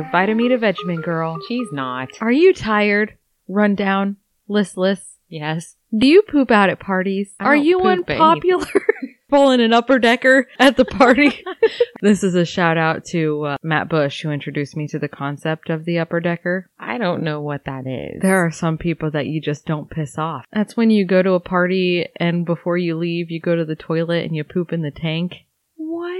your Vitameatavegamin girl. She's not. Are you tired, run down, listless? Yes. Do you poop out at parties? I Are don't you poop unpopular? Pulling an upper decker at the party. this is a shout out to uh, Matt Bush who introduced me to the concept of the upper decker. I don't know what that is. There are some people that you just don't piss off. That's when you go to a party and before you leave, you go to the toilet and you poop in the tank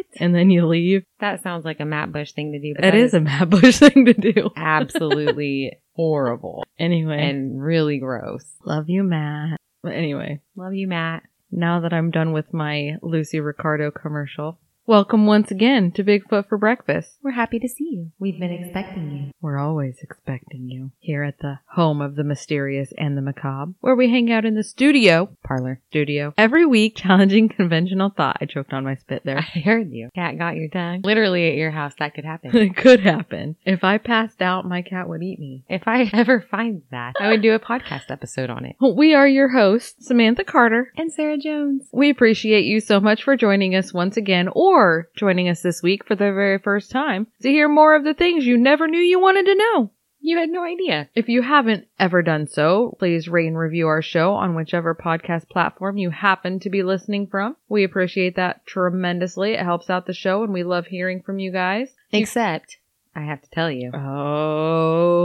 What? and then you leave. That sounds like a Matt Bush thing to do. But It that is a Matt Bush thing to do. absolutely horrible Anyway, and really gross. love you, Matt. But anyway, Love you, Matt. now that I'm done with my Lucy Ricardo commercial, welcome once again to Bigfoot for Breakfast. We're happy to see you. We've been expecting you. We're always expecting you here at the home of the mysterious and the macabre, where we hang out in the studio, Parlor. studio, every week challenging conventional thought. I choked on my spit there. I heard you. Cat got your tongue. Literally at your house, that could happen. it could happen. If I passed out, my cat would eat me. if I ever find that, I would do a podcast episode on it. We are your hosts, Samantha Carter. And Sarah Jones. We appreciate you so much for joining us once again or joining us this week for the very first time to hear more of the things you never knew you wanted to know. You had no idea. If you haven't ever done so, please rate and review our show on whichever podcast platform you happen to be listening from. We appreciate that tremendously. It helps out the show and we love hearing from you guys. Except, I have to tell you. Oh.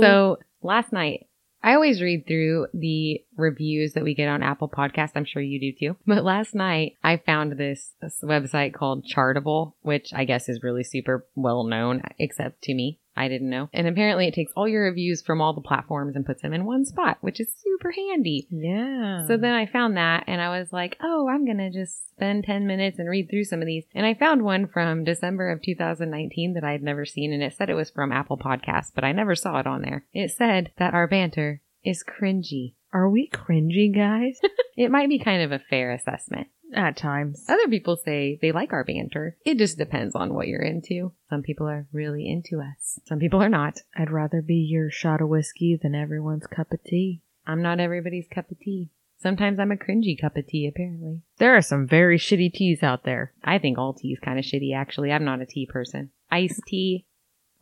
So last night, I always read through the reviews that we get on Apple Podcasts. I'm sure you do too. But last night, I found this, this website called Chartable, which I guess is really super well known, except to me. I didn't know. And apparently, it takes all your reviews from all the platforms and puts them in one spot, which is super handy. yeah. So then I found that and I was like, oh, I'm going to just spend 10 minutes and read through some of these. And I found one from December of 2019 that I had never seen and it said it was from Apple Podcasts, but I never saw it on there. It said that our banter is cringy. are we cringy, guys? It might be kind of a fair assessment. At times. Other people say they like our banter. It just depends on what you're into. Some people are really into us. Some people are not. I'd rather be your shot of whiskey than everyone's cup of tea. I'm not everybody's cup of tea. Sometimes I'm a cringy cup of tea, apparently. There are some very shitty teas out there. I think all tea is kind of shitty, actually. I'm not a tea person. Iced tea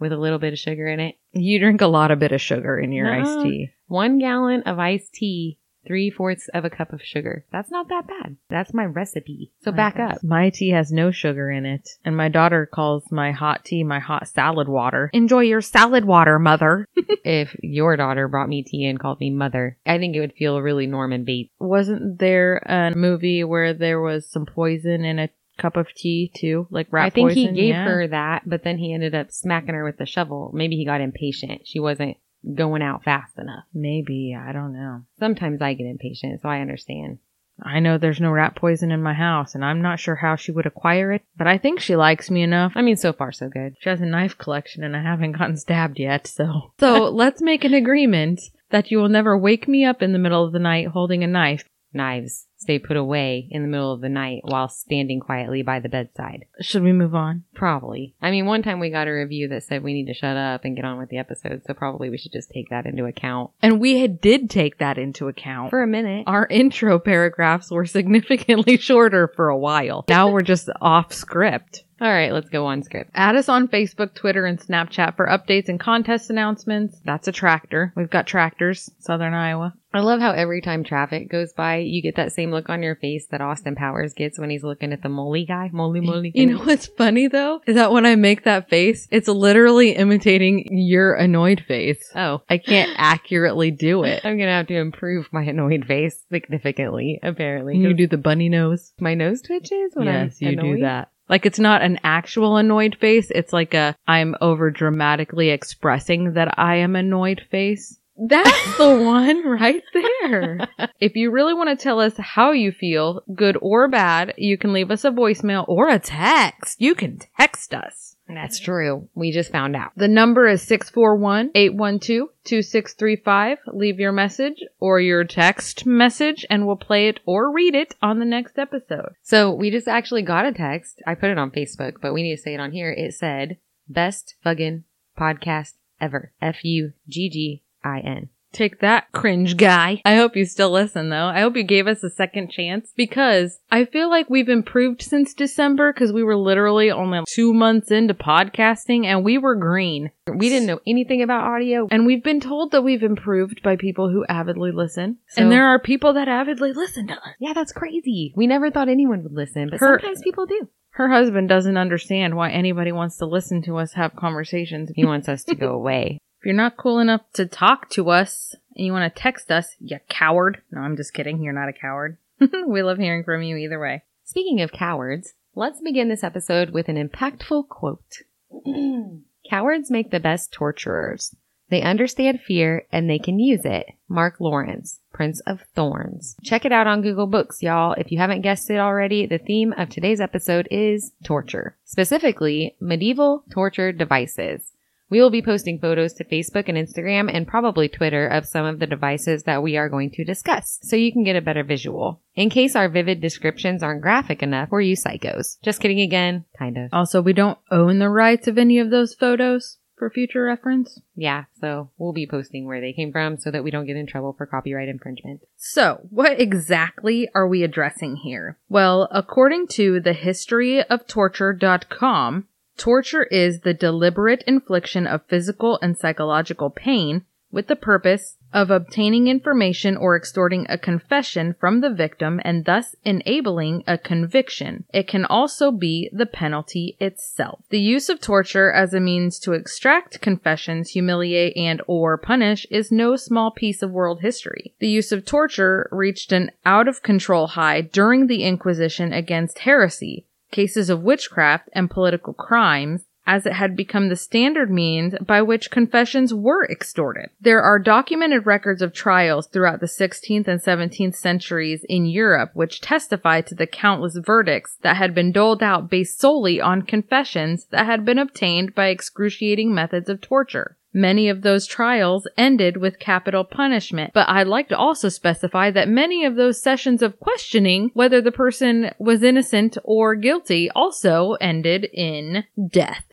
with a little bit of sugar in it. You drink a lot of bit of sugar in your Nuh-uh. iced uh-huh. tea. One gallon of iced tea, three fourths of a cup of sugar. That's not that bad. That's my recipe. So back up. My tea has no sugar in it, and my daughter calls my hot tea my hot salad water. Enjoy your salad water, mother. If your daughter brought me tea and called me mother, I think it would feel really Norman Bates. Wasn't there a movie where there was some poison in a cup of tea too, like rat I think poison? he gave Yeah. her that, but then he ended up smacking her with the shovel. Maybe he got impatient. She wasn't going out fast enough. Maybe I don't know. Sometimes I get impatient, so I understand. I know there's no rat poison in my house, and I'm not sure how she would acquire it, but I think she likes me enough. I mean, so far so good. She has a knife collection, and I haven't gotten stabbed yet, so. So let's make an agreement that you will never wake me up in the middle of the night holding a knife. Knives stay put away in the middle of the night while standing quietly by the bedside. Should we move on? Probably. I mean, one time we got a review that said we need to shut up and get on with the episode, so probably we should just take that into account And we had, did take that into account. for a minute. Our intro paragraphs were significantly shorter for a while. Now we're just off script. All right, let's go on script. Add us on Facebook, Twitter, and Snapchat for updates and contest announcements. That's a tractor. We've got tractors, Southern Iowa. I love how every time traffic goes by, you get that same look on your face that Austin Powers gets when he's looking at the molly guy. Molly, molly. You know what's funny though? Is that when I make that face, it's literally imitating your annoyed face. Oh, I can't accurately do it. I'm gonna have to improve my annoyed face significantly, apparently. You do the bunny nose. my nose twitches when yes, I'm Yes, you annoyed. do that. Like it's not an actual annoyed face. It's like a I'm over dramatically expressing that I am annoyed face. That's the one right there. if you really want to tell us how you feel, good or bad, you can leave us a voicemail or a text. You can text us. That's mm-hmm. true. We just found out. The number is 641-812-2635. Leave your message or your text message and we'll play it or read it on the next episode. So we just actually got a text. I put it on Facebook, but we need to say it on here. It said, best fucking podcast ever. F U G G I N. Take that, cringe guy. I hope you still listen though. I hope you gave us a second chance because I feel like we've improved since December because we were literally only two months into podcasting and we were green. We didn't know anything about audio. And we've been told that we've improved by people who avidly listen. So- and there are people that avidly listen to us. Yeah, that's crazy. We never thought anyone would listen, but Her- sometimes people do. Her husband doesn't understand why anybody wants to listen to us have conversations. He wants us to go away. If you're not cool enough to talk to us and you want to text us, you coward. No, I'm just kidding. You're not a coward. we love hearing from you either way. Speaking of cowards, let's begin this episode with an impactful quote. Cowards make the best torturers. They understand fear and they can use it. Mark Lawrence, Prince of Thorns. Check it out on Google Books, y'all. If you haven't guessed it already, the theme of today's episode is torture. Specifically, medieval torture devices. We will be posting photos to Facebook and Instagram and probably Twitter of some of the devices that we are going to discuss so you can get a better visual. In case our vivid descriptions aren't graphic enough for you psychos. Just kidding again, kind of. Also, we don't own the rights of any of those photos for future reference. Yeah, so we'll be posting where they came from so that we don't get in trouble for copyright infringement. So, what exactly are we addressing here? Well, according to the historyoftorture.com, torture is the deliberate infliction of physical and psychological pain with the purpose of obtaining information or extorting a confession from the victim and thus enabling a conviction. It can also be the penalty itself. The use of torture as a means to extract confessions, humiliate and or punish is no small piece of world history. The use of torture reached an out of control high during the Inquisition against heresy, cases of witchcraft and political crimes, as it had become the standard means by which confessions were extorted. There are documented records of trials throughout the 16th and 17th centuries in Europe which testify to the countless verdicts that had been doled out based solely on confessions that had been obtained by excruciating methods of torture. Many of those trials ended with capital punishment, but I'd like to also specify that many of those sessions of questioning whether the person was innocent or guilty also ended in death.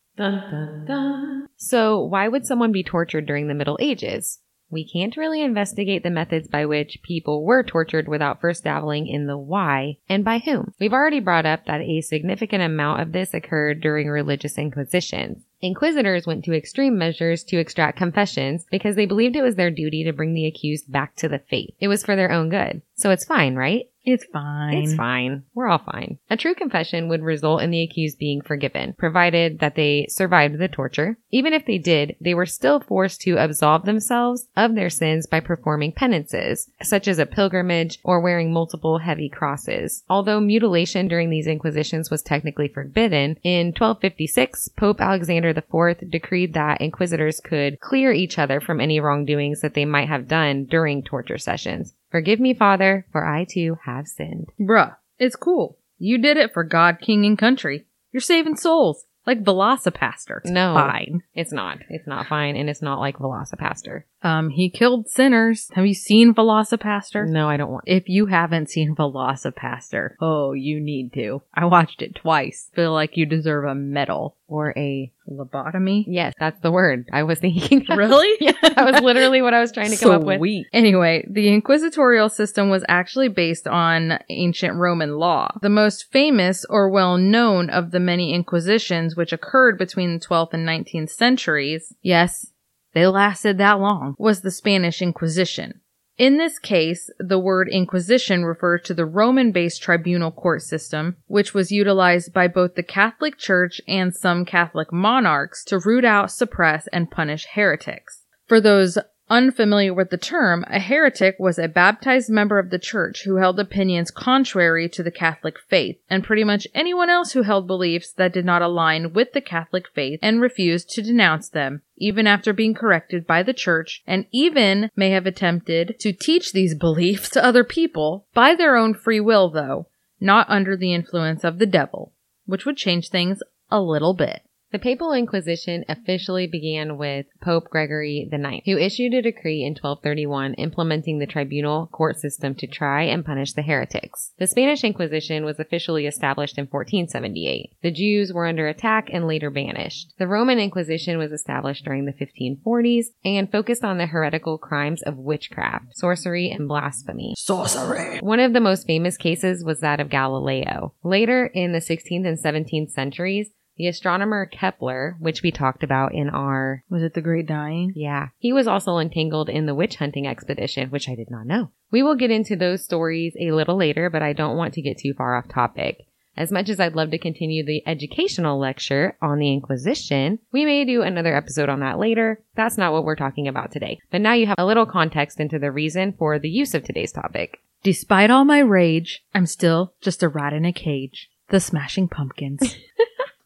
So, why would someone be tortured during the Middle Ages? We can't really investigate the methods by which people were tortured without first dabbling in the why and by whom. We've already brought up that a significant amount of this occurred during religious inquisitions. Inquisitors went to extreme measures to extract confessions because they believed it was their duty to bring the accused back to the faith. It was for their own good. So it's fine, right? It's fine. It's fine. We're all fine. A true confession would result in the accused being forgiven, provided that they survived the torture. Even if they did, they were still forced to absolve themselves of their sins by performing penances, such as a pilgrimage or wearing multiple heavy crosses. Although mutilation during these inquisitions was technically forbidden, in 1256, Pope Alexander IV decreed that inquisitors could clear each other from any wrongdoings that they might have done during torture sessions. Forgive me, Father, for I too have sinned. Bruh, it's cool. You did it for God, King, and country. You're saving souls. Like VelociPastor. It's No. Fine. It's not. It's not fine, and it's not like VelociPastor. Um, he killed sinners. Have you seen VelociPastor? No, I don't want. If you haven't seen VelociPastor, oh, you need to. I watched it twice. Feel like you deserve a medal. Or a Lobotomy? yes, that's the word I was thinking. Really? yeah, that was literally what I was trying to come up with. Anyway, the inquisitorial system was actually based on ancient Roman law. The most famous or well known of the many inquisitions which occurred between the 12th and 19th centuries, yes, they lasted that long, was the Spanish Inquisition. In this case, the word Inquisition refers to the Roman based tribunal court system, which was utilized by both the Catholic Church and some Catholic monarchs to root out, suppress, and punish heretics. For those unfamiliar with the term, a heretic was a baptized member of the church who held opinions contrary to the Catholic faith, and pretty much anyone else who held beliefs that did not align with the Catholic faith and refused to denounce them, even after being corrected by the church, and even may have attempted to teach these beliefs to other people by their own free will, though, not under the influence of the devil, which would change things a little bit. The Papal Inquisition officially began with Pope Gregory IX, who issued a decree in 1231 implementing the tribunal court system to try and punish the heretics. The Spanish Inquisition was officially established in 1478. The Jews were under attack and later banished. The Roman Inquisition was established during the 1540s and focused on the heretical crimes of witchcraft, sorcery, and blasphemy. Sorcery. One of the most famous cases was that of Galileo. Later in the 16th and 17th centuries, the astronomer Kepler, which we talked about in our Was it the Great Dying? yeah, he was also entangled in the witch hunting expedition, which I did not know. We will get into those stories a little later, but I don't want to get too far off topic. As much as I'd love to continue the educational lecture on the Inquisition, we may do another episode on that later. That's not what we're talking about today. But now you have a little context into the reason for the use of today's topic. Despite all my rage, I'm still just a rat in a cage. The Smashing Pumpkins.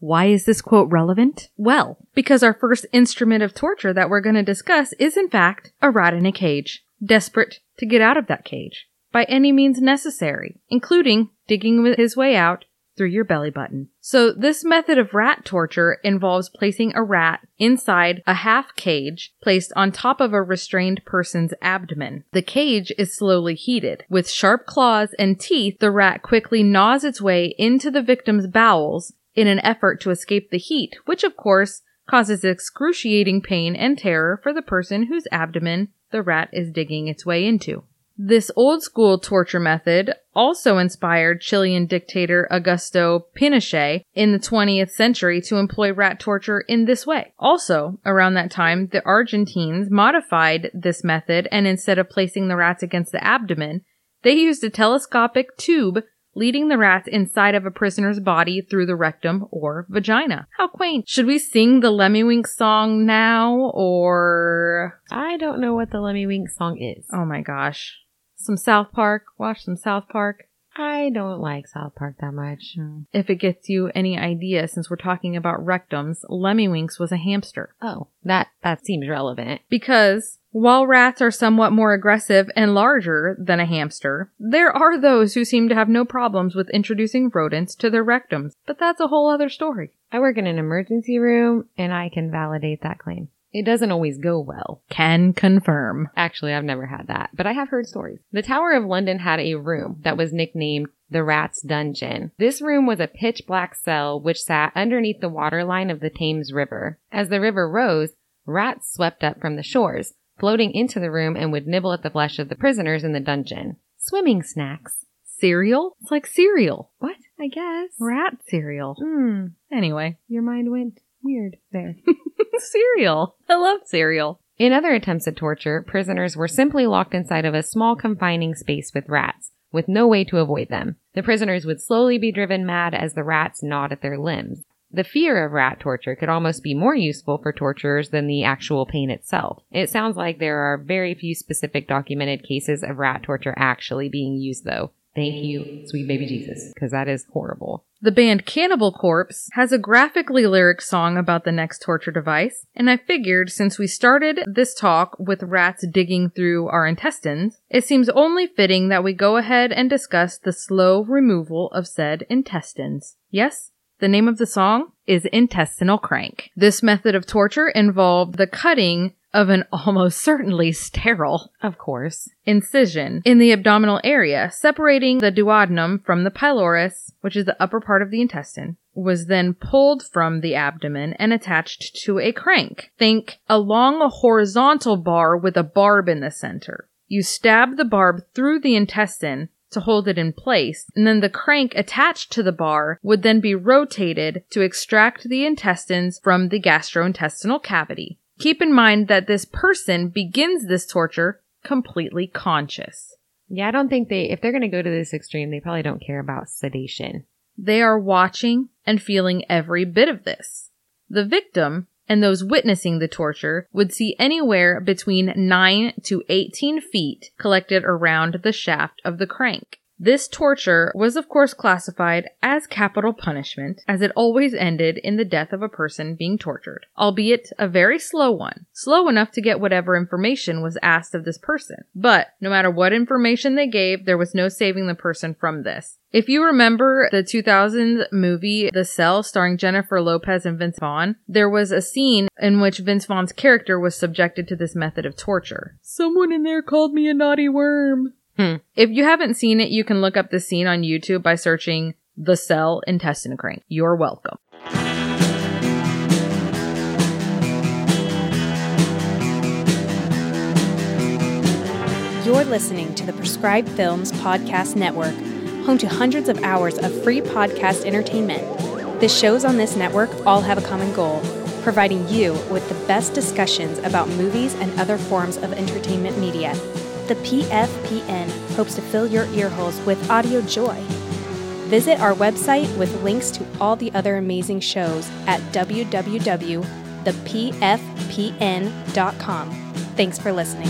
Why is this quote relevant? Well, because our first instrument of torture that we're going to discuss is in fact a rat in a cage, desperate to get out of that cage by any means necessary, including digging his way out through your belly button. So this method of rat torture involves placing a rat inside a half cage placed on top of a restrained person's abdomen. The cage is slowly heated. With sharp claws and teeth, the rat quickly gnaws its way into the victim's bowels in an effort to escape the heat, which of course causes excruciating pain and terror for the person whose abdomen the rat is digging its way into. This old school torture method also inspired Chilean dictator Augusto Pinochet in the 20th century to employ rat torture in this way. Also, around that time, the Argentines modified this method and instead of placing the rats against the abdomen, they used a telescopic tube leading the rats inside of a prisoner's body through the rectum or vagina. How quaint. Should we sing the Lemmiwinks song now or I don't know what the Lemmiwink song is. Oh my gosh. Some South Park. Watch some South Park. I don't like South Park that much. Hmm. If it gets you any idea, since we're talking about rectums, Lemmiwinks was a hamster. Oh, that that seems relevant. Because while rats are somewhat more aggressive and larger than a hamster, there are those who seem to have no problems with introducing rodents to their rectums. But that's a whole other story. I work in an emergency room and I can validate that claim. It doesn't always go well. Can confirm. Actually, I've never had that, but I have heard stories. The Tower of London had a room that was nicknamed the Rat's Dungeon. This room was a pitch black cell which sat underneath the waterline of the Thames River. As the river rose, rats swept up from the shores, floating into the room and would nibble at the flesh of the prisoners in the dungeon. Swimming snacks. Cereal? It's like cereal. What? I guess. Rat cereal. Hmm. Anyway, Your mind went weird there. cereal. I love cereal. In other attempts at torture, prisoners were simply locked inside of a small confining space with rats, with no way to avoid them. The prisoners would slowly be driven mad as the rats gnawed at their limbs. The fear of rat torture could almost be more useful for torturers than the actual pain itself. It sounds like there are very few specific documented cases of rat torture actually being used though. Thank you, sweet baby Jesus, because that is horrible. The band Cannibal Corpse has a graphically lyric song about the next torture device, and I figured since we started this talk with rats digging through our intestines, it seems only fitting that we go ahead and discuss the slow removal of said intestines. Yes, the name of the song is Intestinal Crank. This method of torture involved the cutting of an almost certainly sterile Of course. incision in the abdominal area, separating the duodenum from the pylorus, which is the upper part of the intestine, was then pulled from the abdomen and attached to a crank. Think along a long horizontal bar with a barb in the center. You stab the barb through the intestine to hold it in place, and then the crank attached to the bar would then be rotated to extract the intestines from the gastrointestinal cavity. Keep in mind that this person begins this torture completely conscious. Yeah, I don't think they, if they're going to go to this extreme, they probably don't care about sedation. They are watching and feeling every bit of this. The victim and those witnessing the torture would see anywhere between 9 to 18 feet collected around the shaft of the crank. This torture was of course classified as capital punishment, as it always ended in the death of a person being tortured, albeit a very slow one, slow enough to get whatever information was asked of this person. But no matter what information they gave, there was no saving the person from this. If you remember the 2000 movie The Cell starring Jennifer Lopez and Vince Vaughn, there was a scene in which Vince Vaughn's character was subjected to this method of torture. Someone in there called me a naughty worm. Hmm. If you haven't seen it, you can look up the scene on YouTube by searching The Cell Intestine Crank. You're welcome. You're listening to the Prescribed Films Podcast Network, home to hundreds of hours of free podcast entertainment. The shows on this network all have a common goal providing you with the best discussions about movies and other forms of entertainment media. The PFPN hopes to fill your earholes with audio joy. Visit our website with links to all the other amazing shows at www.thepfpn.com. Thanks for listening.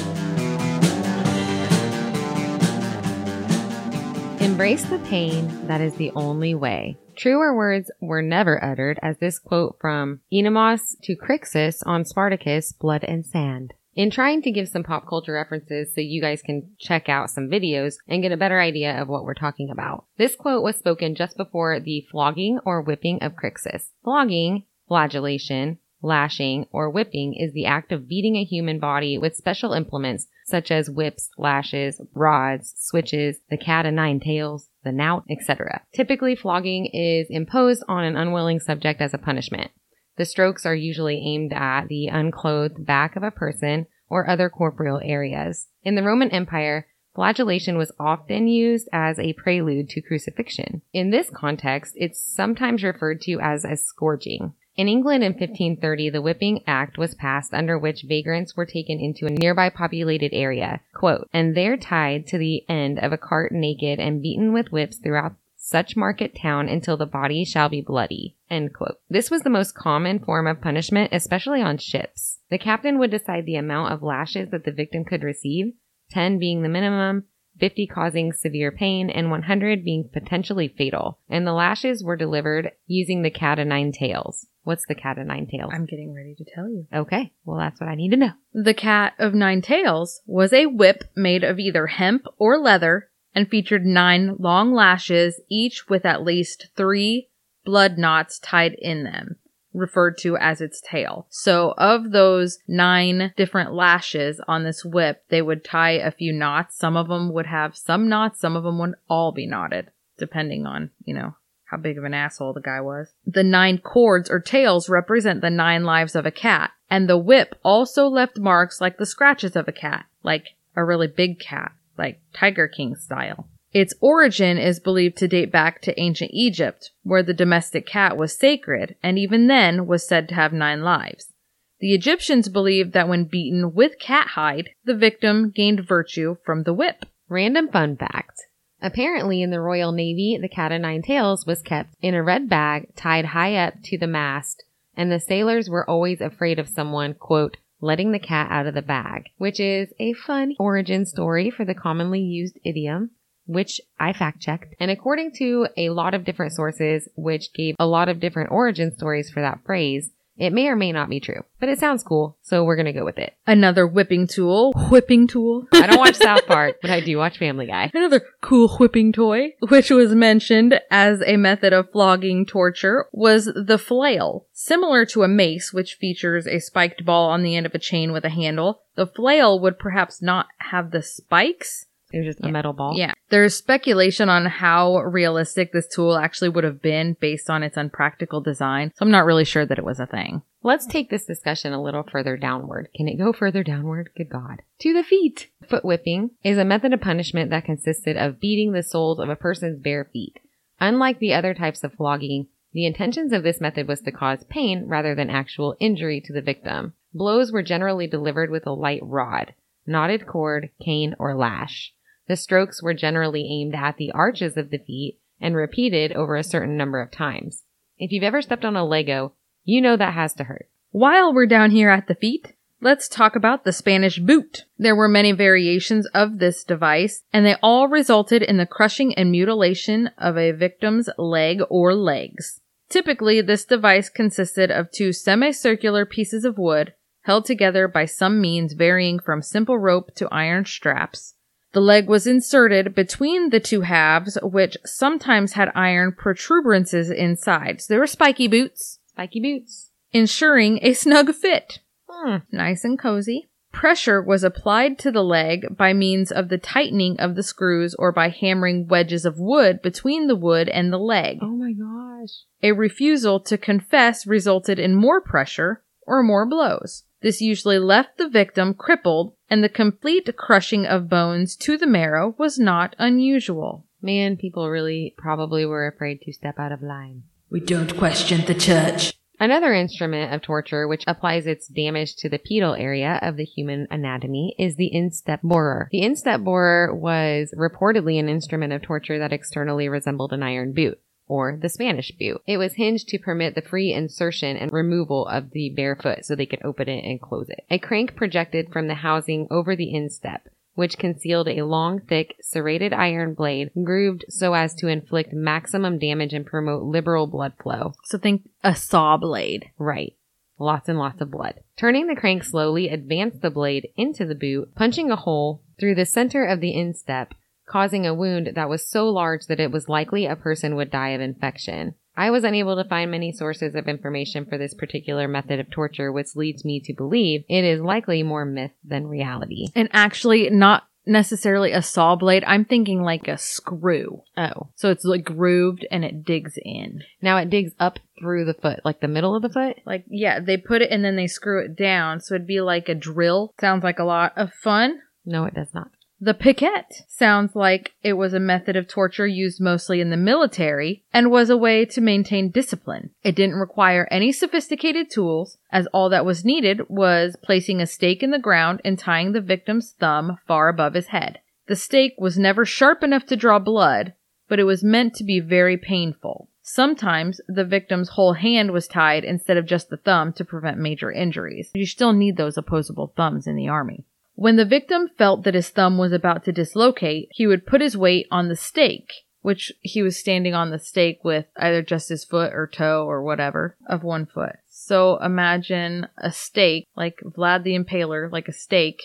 Embrace the pain, that is the only way. Truer words were never uttered as this quote from Oenomaus to Crixus on Spartacus, Blood and Sand. In trying to give some pop culture references so you guys can check out some videos and get a better idea of what we're talking about. This quote was spoken just before the flogging or whipping of Crixus. Flogging, flagellation, lashing, or whipping is the act of beating a human body with special implements such as whips, lashes, rods, switches, the cat o' nine tails, the knout, etc. Typically, flogging is imposed on an unwilling subject as a punishment. The strokes are usually aimed at the unclothed back of a person or other corporeal areas. In the Roman Empire, flagellation was often used as a prelude to crucifixion. In this context, it's sometimes referred to as a scourging. In England in 1530, the Whipping Act was passed under which vagrants were taken into a nearby populated area, quote, and there tied to the end of a cart naked and beaten with whips throughout such market town until the body shall be bloody. End quote. This was the most common form of punishment, especially on ships. The captain would decide the amount of lashes that the victim could receive, 10 being the minimum, 50 causing severe pain, and 100 being potentially fatal. And the lashes were delivered using the cat o' nine tails. What's the cat o' nine tails? I'm getting ready to tell you. okay, well, that's what I need to know. The Cat of Nine Tails was a whip made of either hemp or leather and featured nine long lashes, each with at least three blood knots tied in them, referred to as its tail. So, of those nine different lashes on this whip, they would tie a few knots. Some of them would have some knots, some of them would all be knotted, depending on, you know, how big of an asshole the guy was. The nine cords or tails represent the nine lives of a cat, and the whip also left marks like the scratches of a cat, like a really big cat, like Tiger King style. Its origin is believed to date back to ancient Egypt, where the domestic cat was sacred and even then was said to have nine lives. The Egyptians believed that when beaten with cat hide, the victim gained virtue from the whip. Random fun fact. Apparently, in the Royal Navy, the cat o' nine tails was kept in a red bag tied high up to the mast, and the sailors were always afraid of someone, quote, letting the cat out of the bag, which is a fun origin story for the commonly used idiom, which I fact checked. And according to a lot of different sources, which gave a lot of different origin stories for that phrase, it may or may not be true, but it sounds cool, so we're gonna go with it. Another whipping tool, whipping tool. I don't watch South Park, but I do watch Family Guy. Another cool whipping toy, which was mentioned as a method of flogging torture, was the flail. Similar to a mace, which features a spiked ball on the end of a chain with a handle, the flail would perhaps not have the spikes. It was just Yeah. a metal ball. Yeah. There's speculation on how realistic this tool actually would have been based on its unpractical design, so I'm not really sure that it was a thing. Let's take this discussion a little further downward. Can it go further downward? Good God. To the feet. Foot whipping is a method of punishment that consisted of beating the soles of a person's bare feet. Unlike the other types of flogging, the intentions of this method was to cause pain rather than actual injury to the victim. Blows were generally delivered with a light rod, knotted cord, cane, or lash. The strokes were generally aimed at the arches of the feet and repeated over a certain number of times. If you've ever stepped on a Lego, you know that has to hurt. While we're down here at the feet, Let's talk about the Spanish boot. There were many variations of this device, and they all resulted in the crushing and mutilation of a victim's leg or legs. Typically, this device consisted of two semicircular pieces of wood held together by some means varying from simple rope to iron straps. The leg was inserted between the two halves, which sometimes had iron protuberances inside. So they were spiky boots, Spiky boots. ensuring a snug fit. Hmm. Nice and cozy. Pressure was applied to the leg by means of the tightening of the screws or by hammering wedges of wood between the wood and the leg. Oh my gosh. A refusal to confess resulted in more pressure or more blows. This usually left the victim crippled, and the complete crushing of bones to the marrow was not unusual. Man, people really probably were afraid to step out of line. We don't question the church. Another instrument of torture which applies its damage to the pedal area of the human anatomy is the instep borer. The instep borer was reportedly an instrument of torture that externally resembled an iron boot. Or the Spanish boot. It was hinged to permit the free insertion and removal of the bare foot so they could open it and close it. A crank projected from the housing over the instep, which concealed a long, thick, serrated iron blade grooved so as to inflict maximum damage and promote liberal blood flow. So think a saw blade. Right. Lots and lots of blood. Turning the crank slowly advanced the blade into the boot, punching a hole through the center of the instep, causing a wound that was so large that it was likely a person would die of infection. I was unable to find many sources of information for this particular method of torture, which leads me to believe it is likely more myth than reality. And actually, not necessarily a saw blade. I'm thinking like a screw. Oh. So it's like grooved and it digs in. Now it digs up through the foot, like the middle of the foot? Like, yeah, they put it and then they screw it down. So it'd be like a drill. Sounds like a lot of fun. No, it does not. The piquet sounds like it was a method of torture used mostly in the military and was a way to maintain discipline. It didn't require any sophisticated tools, as all that was needed was placing a stake in the ground and tying the victim's thumb far above his head. The stake was never sharp enough to draw blood, but it was meant to be very painful. Sometimes the victim's whole hand was tied instead of just the thumb to prevent major injuries. You still need those opposable thumbs in the army. When the victim felt that his thumb was about to dislocate, he would put his weight on the stake, which he was standing on the stake with either just his foot or toe or whatever of one foot. So imagine a stake, like Vlad the Impaler, like a stake,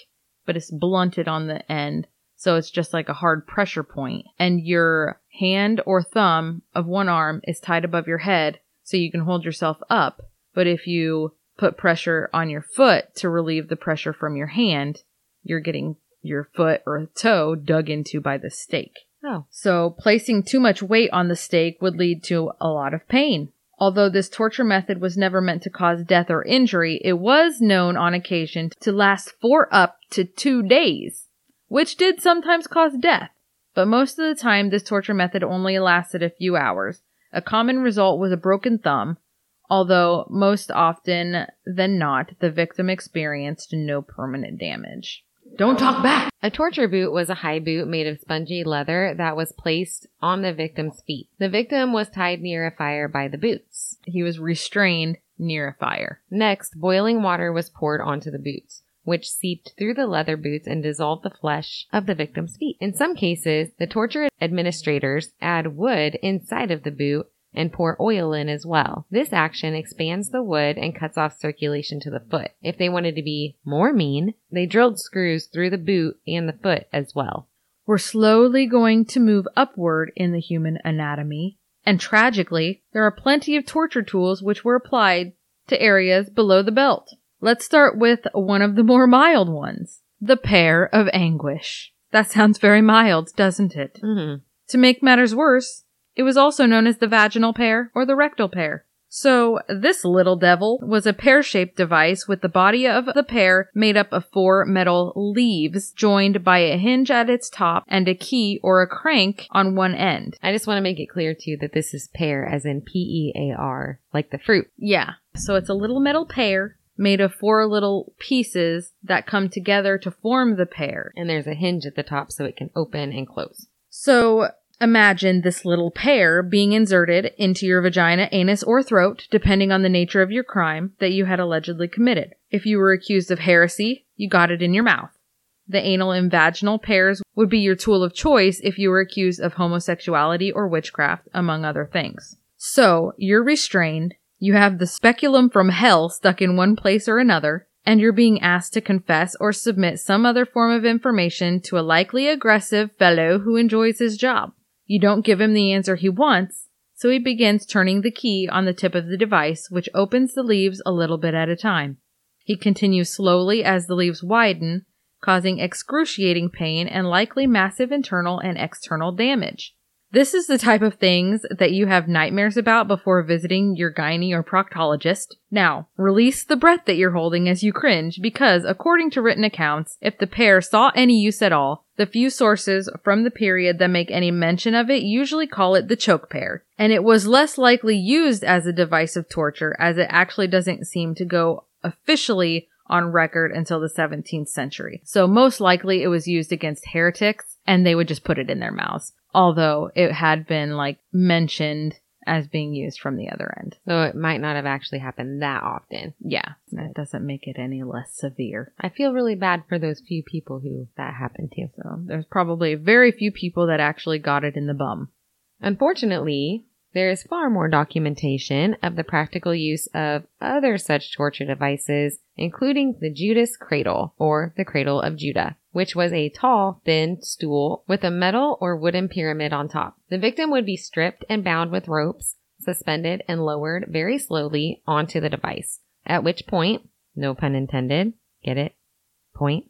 but it's blunted on the end. So it's just like a hard pressure point. And your hand or thumb of one arm is tied above your head so you can hold yourself up. But if you put pressure on your foot to relieve the pressure from your hand, you're getting your foot or toe dug into by the stake. Oh. So placing too much weight on the stake would lead to a lot of pain. Although this torture method was never meant to cause death or injury, it was known on occasion to last for up to two days, which did sometimes cause death. But most of the time, this torture method only lasted a few hours. A common result was a broken thumb, although most often than not, the victim experienced no permanent damage. Don't talk back. A torture boot was a high boot made of spongy leather that was placed on the victim's feet. The victim was tied near a fire by the boots. He was restrained near a fire. Next, boiling water was poured onto the boots, which seeped through the leather boots and dissolved the flesh of the victim's feet. In some cases, the torture administrators add wood inside of the boot and pour oil in as well. This action expands the wood and cuts off circulation to the foot. If they wanted to be more mean, they drilled screws through the boot and the foot as well. We're slowly going to move upward in the human anatomy, and tragically, there are plenty of torture tools which were applied to areas below the belt. Let's start with one of the more mild ones the pear of anguish. That sounds very mild, doesn't it? Mm-hmm. To make matters worse, it was also known as the vaginal pear or the rectal pear. So, this little devil was a pear shaped device with the body of the pear made up of four metal leaves joined by a hinge at its top and a key or a crank on one end. I just want to make it clear to you that this is pear as in P E A R, like the fruit. Yeah. So, it's a little metal pear made of four little pieces that come together to form the pear. And there's a hinge at the top so it can open and close. So, Imagine this little pear being inserted into your vagina, anus, or throat, depending on the nature of your crime that you had allegedly committed. If you were accused of heresy, you got it in your mouth. The anal and vaginal pears would be your tool of choice if you were accused of homosexuality or witchcraft, among other things. So, you're restrained, you have the speculum from hell stuck in one place or another, and you're being asked to confess or submit some other form of information to a likely aggressive fellow who enjoys his job. You don't give him the answer he wants, so he begins turning the key on the tip of the device, which opens the leaves a little bit at a time. He continues slowly as the leaves widen, causing excruciating pain and likely massive internal and external damage. This is the type of things that you have nightmares about before visiting your gynae or proctologist. Now, release the breath that you're holding as you cringe because, according to written accounts, if the pear saw any use at all, the few sources from the period that make any mention of it usually call it the choke pear. and it was less likely used as a device of torture as it actually doesn't seem to go officially on record until the 17th century. So most likely it was used against heretics and they would just put it in their mouths. Although it had been like mentioned as being used from the other end. So it might not have actually happened that often. Yeah, that doesn't make it any less severe. I feel really bad for those few people who that happened to. So there's probably very few people that actually got it in the bum. Unfortunately, there is far more documentation of the practical use of other such torture devices, including the Judas cradle, or the cradle of Judah, which was a tall, thin stool with a metal or wooden pyramid on top. The victim would be stripped and bound with ropes, suspended and lowered very slowly onto the device, at which point, no pun intended, get it? Point.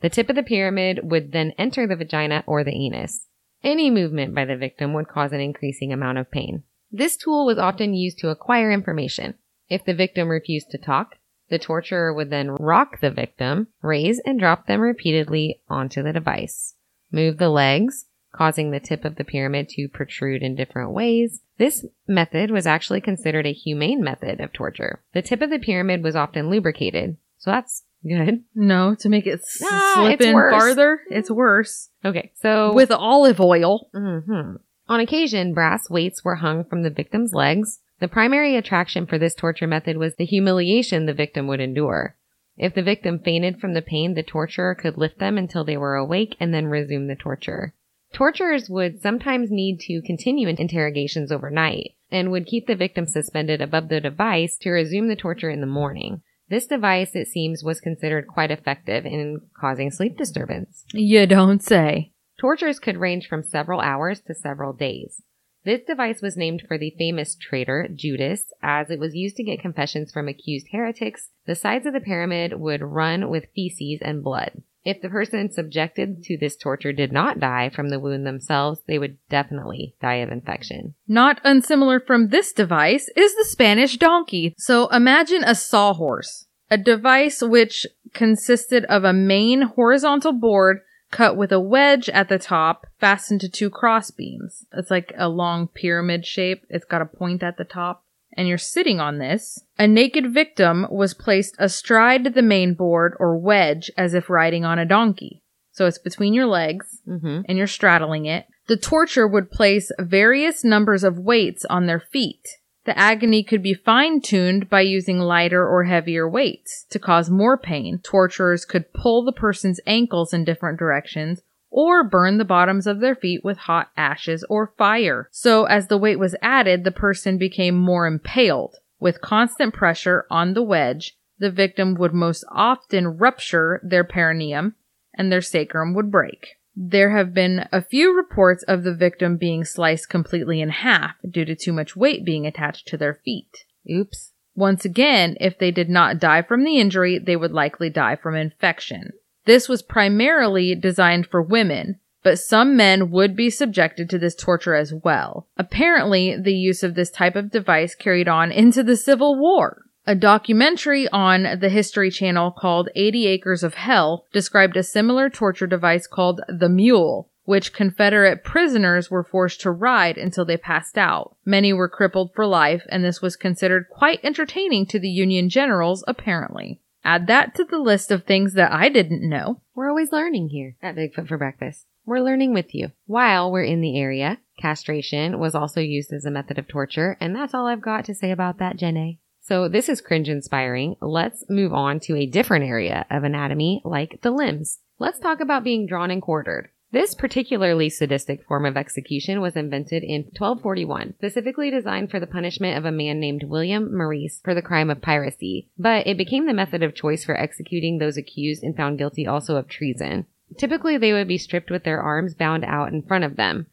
The tip of the pyramid would then enter the vagina or the anus. Any movement by the victim would cause an increasing amount of pain. This tool was often used to acquire information. If the victim refused to talk, the torturer would then rock the victim, raise and drop them repeatedly onto the device. Move the legs, causing the tip of the pyramid to protrude in different ways. This method was actually considered a humane method of torture. The tip of the pyramid was often lubricated, so that's good. No, to make it s- Ah, slip in worse. farther, it's worse. Okay, so With olive oil. hmm On occasion, brass weights were hung from the victim's legs. The primary attraction for this torture method was the humiliation the victim would endure. If the victim fainted from the pain, the torturer could lift them until they were awake and then resume the torture. Torturers would sometimes need to continue interrogations overnight and would keep the victim suspended above the device to resume the torture in the morning. This device, it seems, was considered quite effective in causing sleep disturbance. You don't say. Tortures could range from several hours to several days. This device was named for the famous traitor, Judas, as it was used to get confessions from accused heretics. The sides of the pyramid would run with feces and blood. If the person subjected to this torture did not die from the wound themselves, they would definitely die of infection. Not unsimilar from this device is the Spanish donkey. So imagine a sawhorse, a device which consisted of a main horizontal board cut with a wedge at the top fastened to two cross beams. It's like a long pyramid shape. It's got a point at the top. And you're sitting on this. A naked victim was placed astride the main board or wedge as if riding on a donkey. So it's between your legs Mm-hmm. and you're straddling it. The torture would place various numbers of weights on their feet. The agony could be fine tuned by using lighter or heavier weights. To cause more pain, torturers could pull the person's ankles in different directions or burn the bottoms of their feet with hot ashes or fire. So as the weight was added, the person became more impaled. With constant pressure on the wedge, the victim would most often rupture their perineum and their sacrum would break. There have been a few reports of the victim being sliced completely in half due to too much weight being attached to their feet. Oops. Once again, if they did not die from the injury, they would likely die from infection. This was primarily designed for women, but some men would be subjected to this torture as well. Apparently, the use of this type of device carried on into the Civil War. A documentary on the History Channel called 80 Acres of Hell described a similar torture device called the mule, which Confederate prisoners were forced to ride until they passed out. Many were crippled for life, and this was considered quite entertaining to the Union generals, apparently. Add that to the list of things that I didn't know. We're always learning here at Bigfoot for Breakfast. We're learning with you. While we're in the area, castration was also used as a method of torture, and that's all I've got to say about that, Jenny. So this is cringe inspiring. Let's move on to a different area of anatomy, like the limbs. Let's talk about being drawn and quartered. This particularly sadistic form of execution was invented in 1241, specifically designed for the punishment of a man named William Maurice for the crime of piracy, but it became the method of choice for executing those accused and found guilty also of treason. Typically, they would be stripped with their arms bound out in front of them.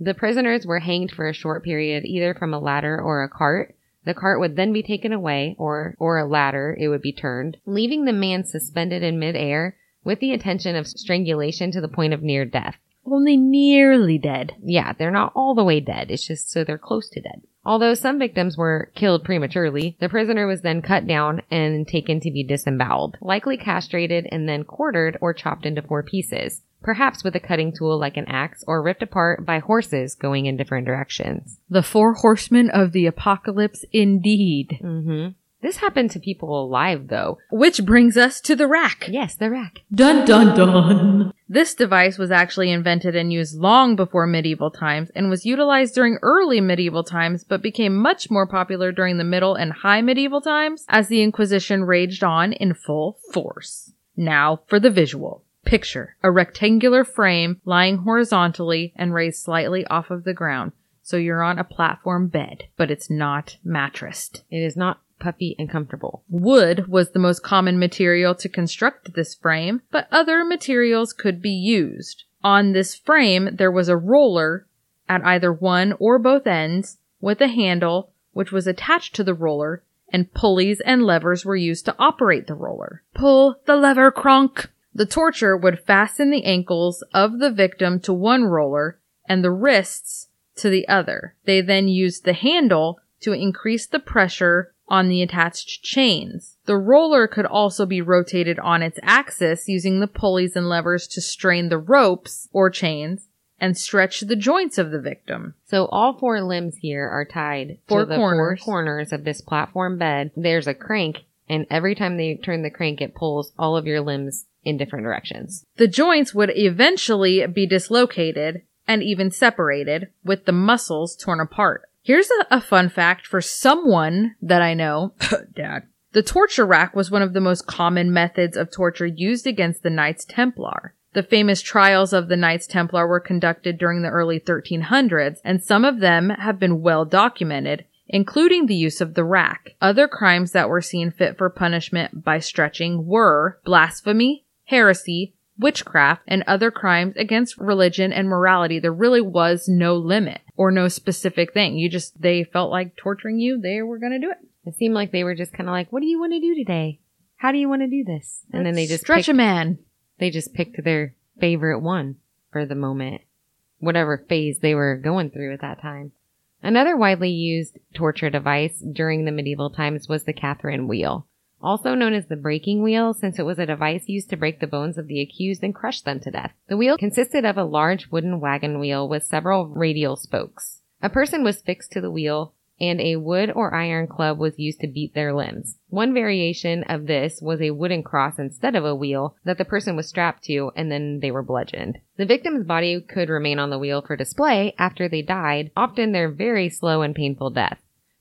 The prisoners were hanged for a short period either from a ladder or a cart. The cart would then be taken away, or, or a ladder, it would be turned, leaving the man suspended in midair with the intention of strangulation to the point of near death. Only nearly dead. Yeah, they're not all the way dead. It's just so they're close to dead. Although some victims were killed prematurely, the prisoner was then cut down and taken to be disemboweled, likely castrated and then quartered or chopped into four pieces, perhaps with a cutting tool like an axe or ripped apart by horses going in different directions. The four horsemen of the apocalypse indeed. hmm This happened to people alive though. Which brings us to the rack. Yes, the rack. Dun dun dun. This device was actually invented and used long before medieval times and was utilized during early medieval times but became much more popular during the middle and high medieval times as the Inquisition raged on in full force. Now for the visual. Picture a rectangular frame lying horizontally and raised slightly off of the ground. So you're on a platform bed, but it's not mattressed. It is not puffy and comfortable. Wood was the most common material to construct this frame, but other materials could be used. On this frame, there was a roller at either one or both ends with a handle which was attached to the roller and pulleys and levers were used to operate the roller. Pull the lever, Kronk! The torture would fasten the ankles of the victim to one roller and the wrists to the other. They then used the handle to increase the pressure on the attached chains. The roller could also be rotated on its axis using the pulleys and levers to strain the ropes or chains and stretch the joints of the victim. So all four limbs here are tied Four to the corners. four corners of this platform bed. There's a crank, and every time they turn the crank, it pulls all of your limbs in different directions. The joints would eventually be dislocated and even separated with the muscles torn apart. Here's a, a fun fact for someone that I know. Dad. The torture rack was one of the most common methods of torture used against the Knights Templar. The famous trials of the Knights Templar were conducted during the early 1300s, and some of them have been well documented, including the use of the rack. Other crimes that were seen fit for punishment by stretching were blasphemy, heresy, witchcraft, and other crimes against religion and morality. There really was no limit or no specific thing. You just, they felt like torturing you, they were gonna do it. It seemed like they were just kind of like, "What do you want to do today? How do you want to do this?" And then they just stretch picked, a man. they just picked their favorite one for the moment, whatever phase they were going through at that time. Another widely used torture device during the medieval times was the Catherine wheel, also known as the breaking wheel since it was a device used to break the bones of the accused and crush them to death. The wheel consisted of a large wooden wagon wheel with several radial spokes. A person was fixed to the wheel and a wood or iron club was used to beat their limbs. One variation of this was a wooden cross instead of a wheel that the person was strapped to and then they were bludgeoned. The victim's body could remain on the wheel for display after they died, often their very slow and painful death.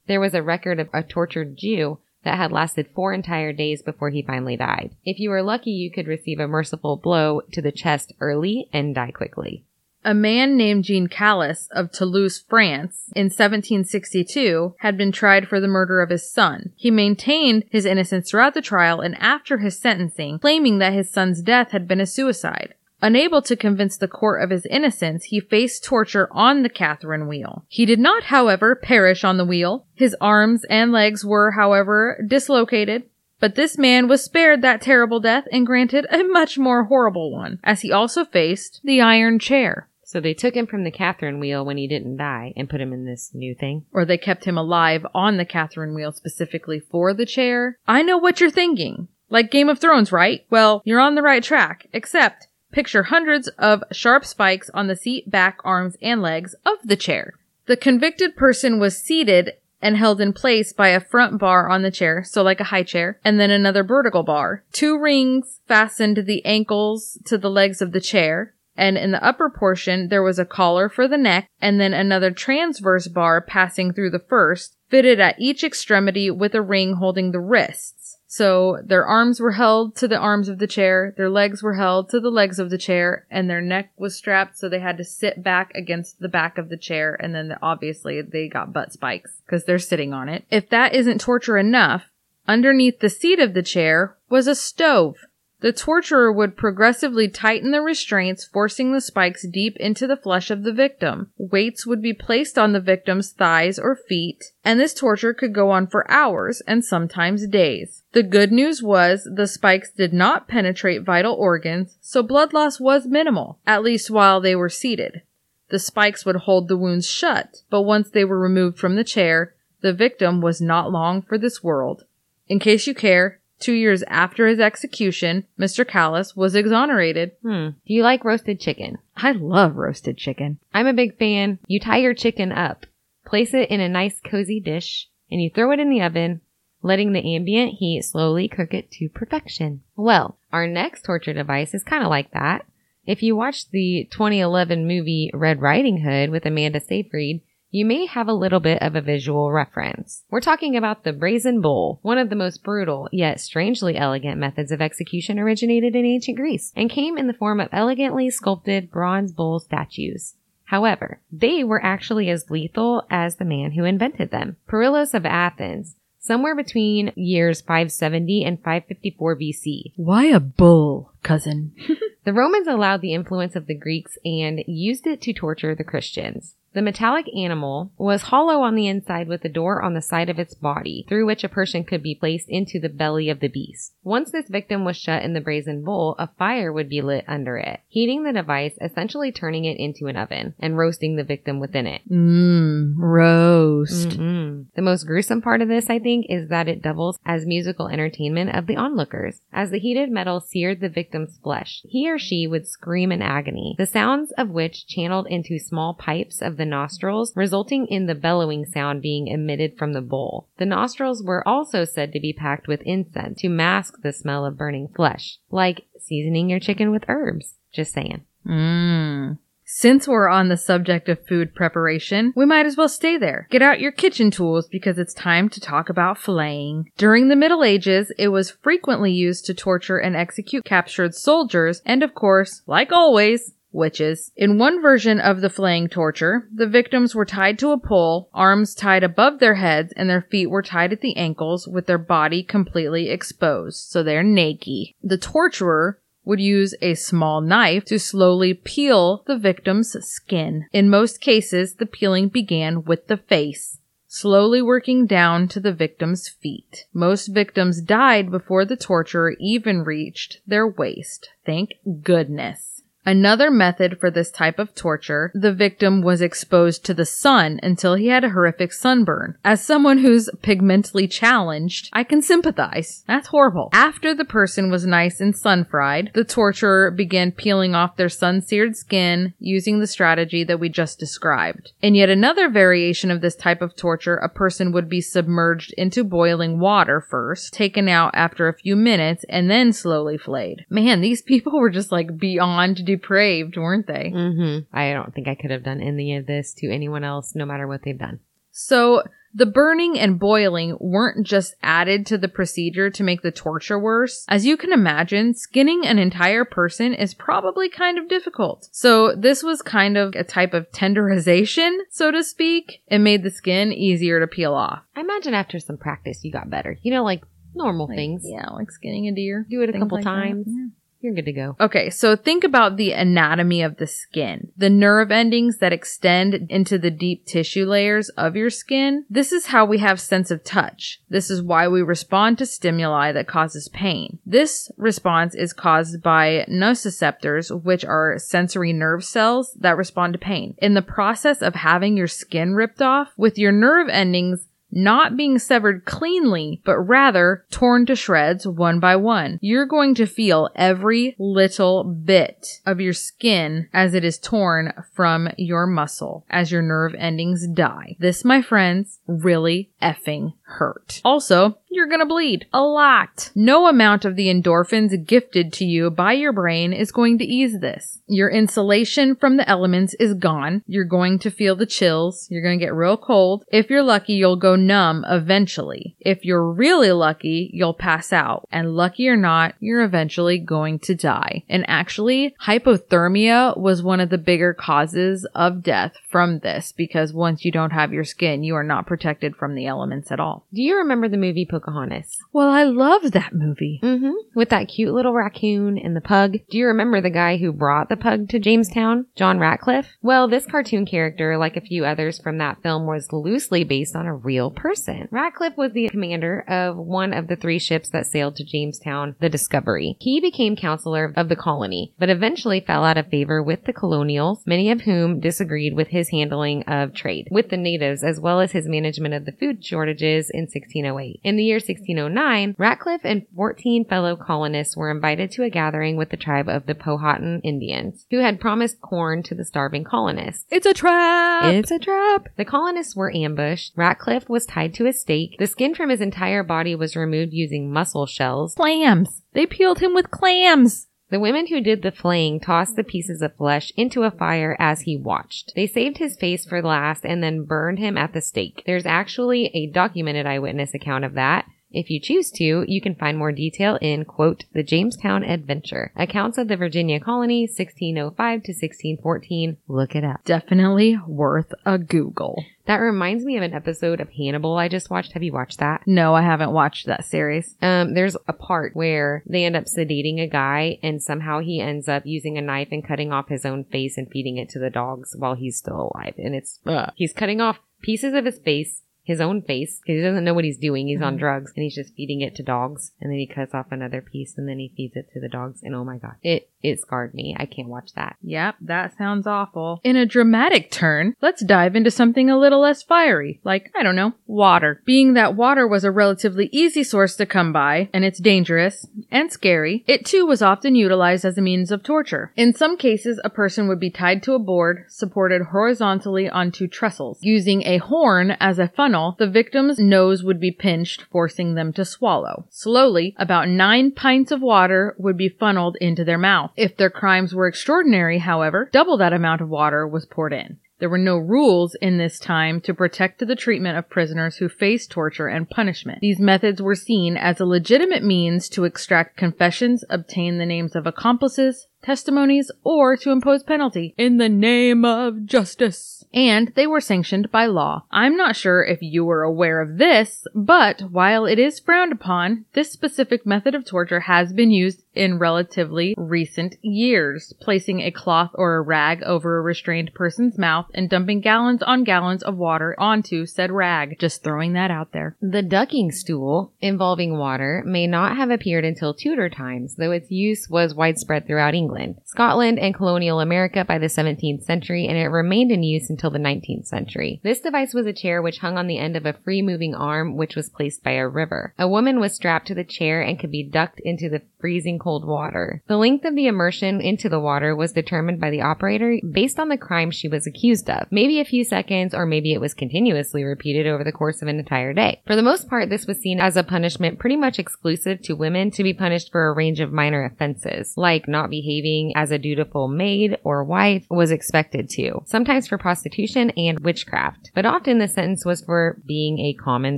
There was a record of a tortured Jew that had lasted four entire days before he finally died. If you were lucky, you could receive a merciful blow to the chest early and die quickly. A man named Jean Calas of Toulouse, France, in 1762, had been tried for the murder of his son. He maintained his innocence throughout the trial and after his sentencing, claiming that his son's death had been a suicide. Unable to convince the court of his innocence, he faced torture on the Catherine wheel. He did not, however, perish on the wheel. His arms and legs were, however, dislocated. But this man was spared that terrible death and granted a much more horrible one, as he also faced the iron chair. So they took him from the Catherine wheel when he didn't die and put him in this new thing. or they kept him alive on the Catherine wheel specifically for the chair. I know what you're thinking. Like Game of Thrones, right? Well, you're on the right track, except picture hundreds of sharp spikes on the seat, back, arms, and legs of the chair. The convicted person was seated and held in place by a front bar on the chair, so like a high chair, and then another vertical bar. Two rings fastened the ankles to the legs of the chair, and in the upper portion there was a collar for the neck, and then another transverse bar passing through the first, fitted at each extremity with a ring holding the wrists. So their arms were held to the arms of the chair, their legs were held to the legs of the chair, and their neck was strapped so they had to sit back against the back of the chair, and then obviously they got butt spikes because they're sitting on it. If that isn't torture enough, underneath the seat of the chair was a stove. The torturer would progressively tighten the restraints, forcing the spikes deep into the flesh of the victim. Weights would be placed on the victim's thighs or feet, and this torture could go on for hours and sometimes days. The good news was the spikes did not penetrate vital organs, so blood loss was minimal, at least while they were seated. The spikes would hold the wounds shut, but once they were removed from the chair, the victim was not long for this world. In case you care, Two years after his execution, Mr. Calas was exonerated. Hmm. Do you like roasted chicken? I love roasted chicken. I'm a big fan. You tie your chicken up, place it in a nice cozy dish, and you throw it in the oven, letting the ambient heat slowly cook it to perfection. Well, our next torture device is kind of like that. If you watched the 2011 movie Red Riding Hood with Amanda Seyfried, you may have a little bit of a visual reference. We're talking about the brazen bull. One of the most brutal, yet strangely elegant methods of execution originated in ancient Greece and came in the form of elegantly sculpted bronze bull statues. However, they were actually as lethal as the man who invented them. Perillos of Athens, somewhere between years 570 and 554 BC. Why a bull, cousin? The Romans allowed the influence of the Greeks and used it to torture the Christians. The metallic animal was hollow on the inside with a door on the side of its body through which a person could be placed into the belly of the beast. Once this victim was shut in the brazen bull, a fire would be lit under it, heating the device, essentially turning it into an oven and roasting the victim within it. Mmm, roast. Mm-mm. The most gruesome part of this, I think, is that it doubles as musical entertainment of the onlookers. As the heated metal seared the victim's flesh, he or she would scream in agony, the sounds of which channeled into small pipes of the nostrils, resulting in the bellowing sound being emitted from the bull. The nostrils were also said to be packed with incense to mask the smell of burning flesh, like seasoning your chicken with herbs. Just saying. Mmm. Since we're on the subject of food preparation, we might as well stay there. Get out your kitchen tools because it's time to talk about flaying. During the Middle Ages, it was frequently used to torture and execute captured soldiers, and of course, like always, witches. In one version of the flaying torture, the victims were tied to a pole, arms tied above their heads, and their feet were tied at the ankles with their body completely exposed, so they're naked. The torturer would use a small knife to slowly peel the victim's skin. In most cases, the peeling began with the face, slowly working down to the victim's feet. Most victims died before the torturer even reached their waist. Thank goodness. Another method for this type of torture, the victim was exposed to the sun until he had a horrific sunburn. As someone who's pigmentally challenged, I can sympathize. That's horrible. After the person was nice and sun fried, the torturer began peeling off their sun seared skin using the strategy that we just described. In yet another variation of this type of torture, a person would be submerged into boiling water first, taken out after a few minutes, and then slowly flayed. Man, these people were just like beyond depraved, weren't they? Mm-hmm. I don't think I could have done any of this to anyone else, no matter what they've done. So the burning and boiling weren't just added to the procedure to make the torture worse. As you can imagine, skinning an entire person is probably kind of difficult. So this was kind of a type of tenderization, so to speak. It made the skin easier to peel off. I imagine after some practice, you got better. You know, like normal Like, things. Yeah, like skinning a deer. Do it a couple like times. Yeah. You're good to go. Okay, so think about the anatomy of the skin. The nerve endings that extend into the deep tissue layers of your skin. This is how we have sense of touch. This is why we respond to stimuli that causes pain. This response is caused by nociceptors, which are sensory nerve cells that respond to pain. In the process of having your skin ripped off, with your nerve endings not being severed cleanly, but rather torn to shreds one by one. You're going to feel every little bit of your skin as it is torn from your muscle as your nerve endings die. This, my friends, really effing hurt. Also, you're gonna bleed a lot. No amount of the endorphins gifted to you by your brain is going to ease this. Your insulation from the elements is gone. You're going to feel the chills. You're gonna get real cold. If you're lucky, you'll go numb eventually. If you're really lucky, you'll pass out. And lucky or not, you're eventually going to die. And actually, hypothermia was one of the bigger causes of death from this because once you don't have your skin, you are not protected from the elements at all. Do you remember the movie Pocahontas? Well, I love that movie. Mm-hmm. With that cute little raccoon and the pug. Do you remember the guy who brought the pug to Jamestown? John Ratcliffe? Well, this cartoon character, like a few others from that film, was loosely based on a real person. Ratcliffe was the commander of one of the three ships that sailed to Jamestown, the Discovery. He became counselor of the colony, but eventually fell out of favor with the colonials, many of whom disagreed with his handling of trade with the natives as well as his management of the food shortages in 1608. In the year 1609, Ratcliffe and 14 fellow colonists were invited to a gathering with the tribe of the Powhatan Indians, who had promised corn to the starving colonists. It's a trap! It's a trap. The colonists were ambushed. Ratcliffe was tied to a stake. The skin from his entire body was removed using mussel shells. clams. They peeled him with clams. The women who did the flaying tossed the pieces of flesh into a fire as he watched. They saved his face for last and then burned him at the stake. There's actually a documented eyewitness account of that. If you choose to, you can find more detail in, quote, the Jamestown Adventure. Accounts of the Virginia colony, 1605 to 1614. Look it up. Definitely worth a Google. That reminds me of an episode of Hannibal I just watched. Have you watched that? No, I haven't watched that series. Um, there's a part where they end up sedating a guy and somehow he ends up using a knife and cutting off his own face and feeding it to the dogs while he's still alive. And it's, ugh. he's cutting off pieces of his face, his own face, because he doesn't know what he's doing. He's on mm-hmm. drugs and he's just feeding it to dogs. And then he cuts off another piece and then he feeds it to the dogs. And oh my God, it, it scarred me. I can't watch that. Yep, that sounds awful. In a dramatic turn, let's dive into something a little less fiery, like, I don't know, water. Being that water was a relatively easy source to come by, and it's dangerous and scary, it too was often utilized as a means of torture. In some cases, a person would be tied to a board, supported horizontally onto trestles. Using a horn as a funnel, the victim's nose would be pinched, forcing them to swallow. Slowly, about nine pints of water would be funneled into their mouth. If their crimes were extraordinary, however, double that amount of water was poured in. There were no rules in this time to protect the treatment of prisoners who faced torture and punishment. These methods were seen as a legitimate means to extract confessions, obtain the names of accomplices, testimonies, or to impose penalty in the name of justice. And they were sanctioned by law. I'm not sure if you were aware of this, but while it is frowned upon, this specific method of torture has been used in relatively recent years, placing a cloth or a rag over a restrained person's mouth and dumping gallons on gallons of water onto said rag. Just throwing that out there. The ducking stool involving water may not have appeared until Tudor times, though its use was widespread throughout England, Scotland, and colonial America by the 17th century, and it remained in use until the 19th century. This device was a chair which hung on the end of a free moving arm which was placed by a river. A woman was strapped to the chair and could be ducked into the freezing cold water. The length of the immersion into the water was determined by the operator based on the crime she was accused of. Maybe a few seconds, or maybe it was continuously repeated over the course of an entire day. For the most part, this was seen as a punishment pretty much exclusive to women to be punished for a range of minor offenses, like not behaving as a dutiful maid or wife was expected to, sometimes for prostitution and witchcraft. But often the sentence was for being a common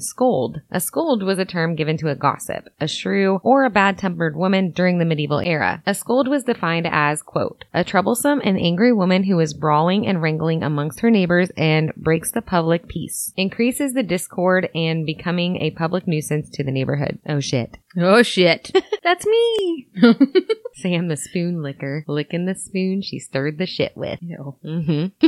scold. A scold was a term given to a gossip, a shrew, or a bad-tempered woman during the medieval era. A scold was defined as, quote, a troublesome and angry woman who is brawling and wrangling amongst her neighbors and breaks the public peace, increases the discord and becoming a public nuisance to the neighborhood. Oh shit. Oh shit. That's me. Sam the spoon licker, licking the spoon she stirred the shit with. Mm-hmm.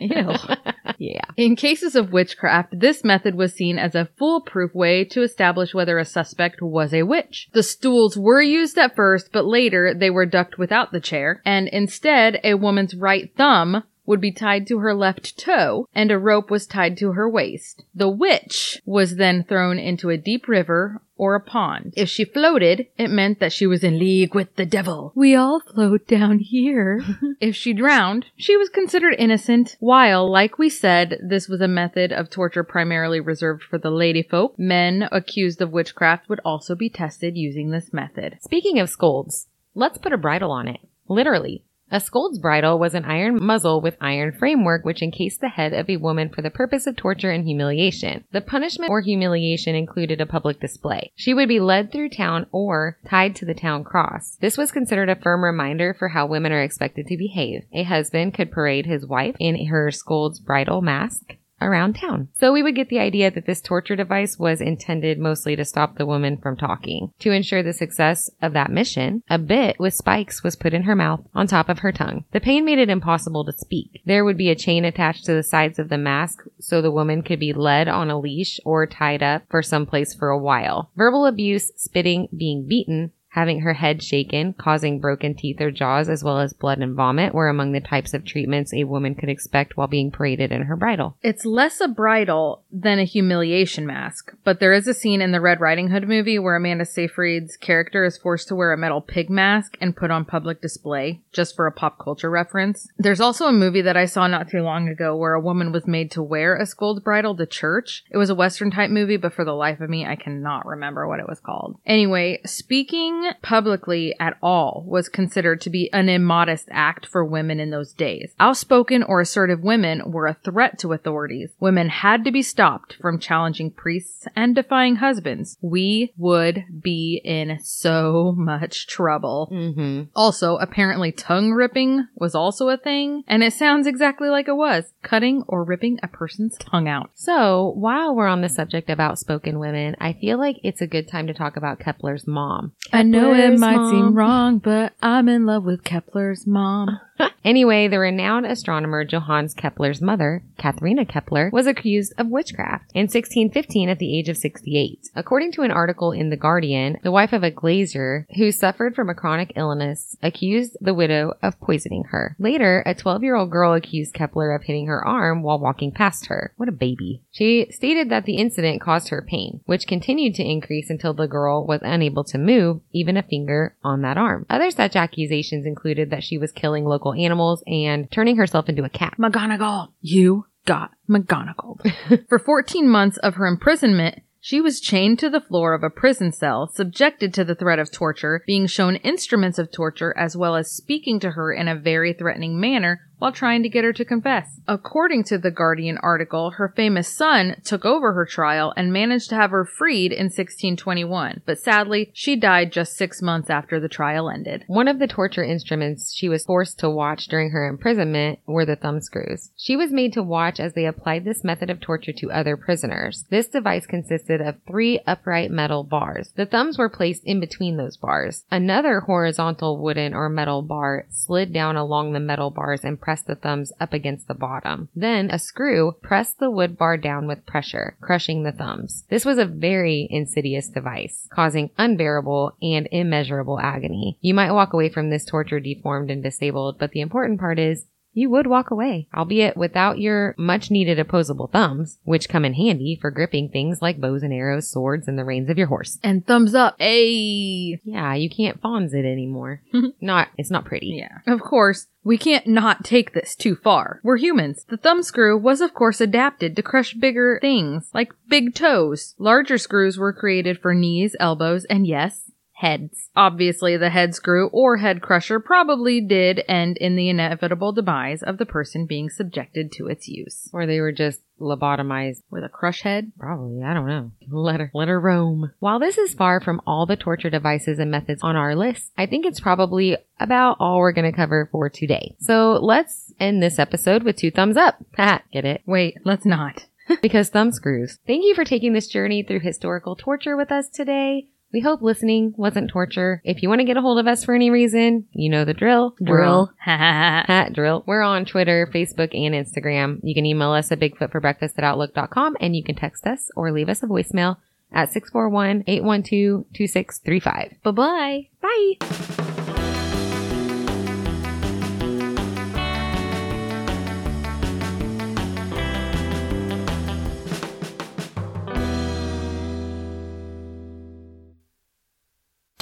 Ew. yeah. In cases of witchcraft, this method was seen as a foolproof way to establish whether a suspect was a witch. The stools were used at first, but later they were ducked without the chair, and instead a woman's right thumb would be tied to her left toe and a rope was tied to her waist. The witch was then thrown into a deep river or a pond. If she floated, it meant that she was in league with the devil. We all float down here. if she drowned, she was considered innocent, while, like we said, this was a method of torture primarily reserved for the lady folk. Men accused of witchcraft would also be tested using this method. Speaking of scolds, let's put a bridle on it. Literally. A scold's bridle was an iron muzzle with iron framework which encased the head of a woman for the purpose of torture and humiliation. The punishment or humiliation included a public display. She would be led through town or tied to the town cross. This was considered a firm reminder for how women are expected to behave. A husband could parade his wife in her scold's bridle mask around town. So we would get the idea that this torture device was intended mostly to stop the woman from talking. To ensure the success of that mission, a bit with spikes was put in her mouth on top of her tongue. The pain made it impossible to speak. There would be a chain attached to the sides of the mask so the woman could be led on a leash or tied up for some place for a while. Verbal abuse, spitting, being beaten, having her head shaken, causing broken teeth or jaws, as well as blood and vomit, were among the types of treatments a woman could expect while being paraded in her bridle. It's less a bridle than a humiliation mask, but there is a scene in the Red Riding Hood movie where Amanda Seyfried's character is forced to wear a metal pig mask and put on public display, just for a pop culture reference. There's also a movie that I saw not too long ago where a woman was made to wear a scold's bridle to church. It was a Western type movie, but for the life of me, I cannot remember what it was called. Anyway, speaking publicly at all was considered to be an immodest act for women in those days. Outspoken or assertive women were a threat to authorities. Women had to be stopped from challenging priests and defying husbands. We would be in so much trouble. Mm-hmm. Also, apparently tongue ripping was also a thing, and it sounds exactly like it was cutting or ripping a person's tongue out. So, while we're on the subject of outspoken women, I feel like it's a good time to talk about Kepler's mom. I know it might mom. seem wrong, but I'm in love with Kepler's mom. Anyway, the renowned astronomer Johannes Kepler's mother, Katharina Kepler, was accused of witchcraft in 1615 at the age of 68. According to an article in The Guardian, the wife of a glazier who suffered from a chronic illness accused the widow of poisoning her. Later, a 12-year-old girl accused Kepler of hitting her arm while walking past her. What a baby. She stated that the incident caused her pain, which continued to increase until the girl was unable to move even a finger on that arm. Other such accusations included that she was killing local animals and turning herself into a cat. McGonagall, you got McGonagall. For 14 months of her imprisonment, she was chained to the floor of a prison cell, subjected to the threat of torture, being shown instruments of torture, as well as speaking to her in a very threatening manner while trying to get her to confess. According to the Guardian article, her famous son took over her trial and managed to have her freed in 1621, but sadly, she died just six months after the trial ended. One of the torture instruments she was forced to watch during her imprisonment were the thumbscrews. She was made to watch as they applied this method of torture to other prisoners. This device consisted of three upright metal bars. The thumbs were placed in between those bars. Another horizontal wooden or metal bar slid down along the metal bars and pressed the thumbs up against the bottom. Then a screw pressed the wood bar down with pressure, crushing the thumbs. This was a very insidious device, causing unbearable and immeasurable agony. You might walk away from this torture deformed and disabled, but the important part is you would walk away, albeit without your much needed opposable thumbs, which come in handy for gripping things like bows and arrows, swords, and the reins of your horse. And thumbs up. Hey! Yeah, you can't Fonz it anymore. not, it's not pretty. Yeah. Of course, we can't not take this too far. We're humans. The thumb screw was of course adapted to crush bigger things, like big toes. Larger screws were created for knees, elbows, and yes, heads. Obviously, the head screw or head crusher probably did end in the inevitable demise of the person being subjected to its use. Or they were just lobotomized. With a crush head? Probably, I don't know. Let her, let her roam. While this is far from all the torture devices and methods on our list, I think it's probably about all we're going to cover for today. So let's end this episode with two thumbs up. Get it? Wait, let's not. because thumb screws. Thank you for taking this journey through historical torture with us today. We hope listening wasn't torture. If you want to get a hold of us for any reason, you know the drill. We're on- Ha, drill. We're on Twitter, Facebook, and Instagram. You can email us at bigfootforbreakfast at outlook.com and you can text us or leave us a voicemail at 641-812-2635. Bye-bye. Bye.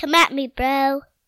Come at me, bro.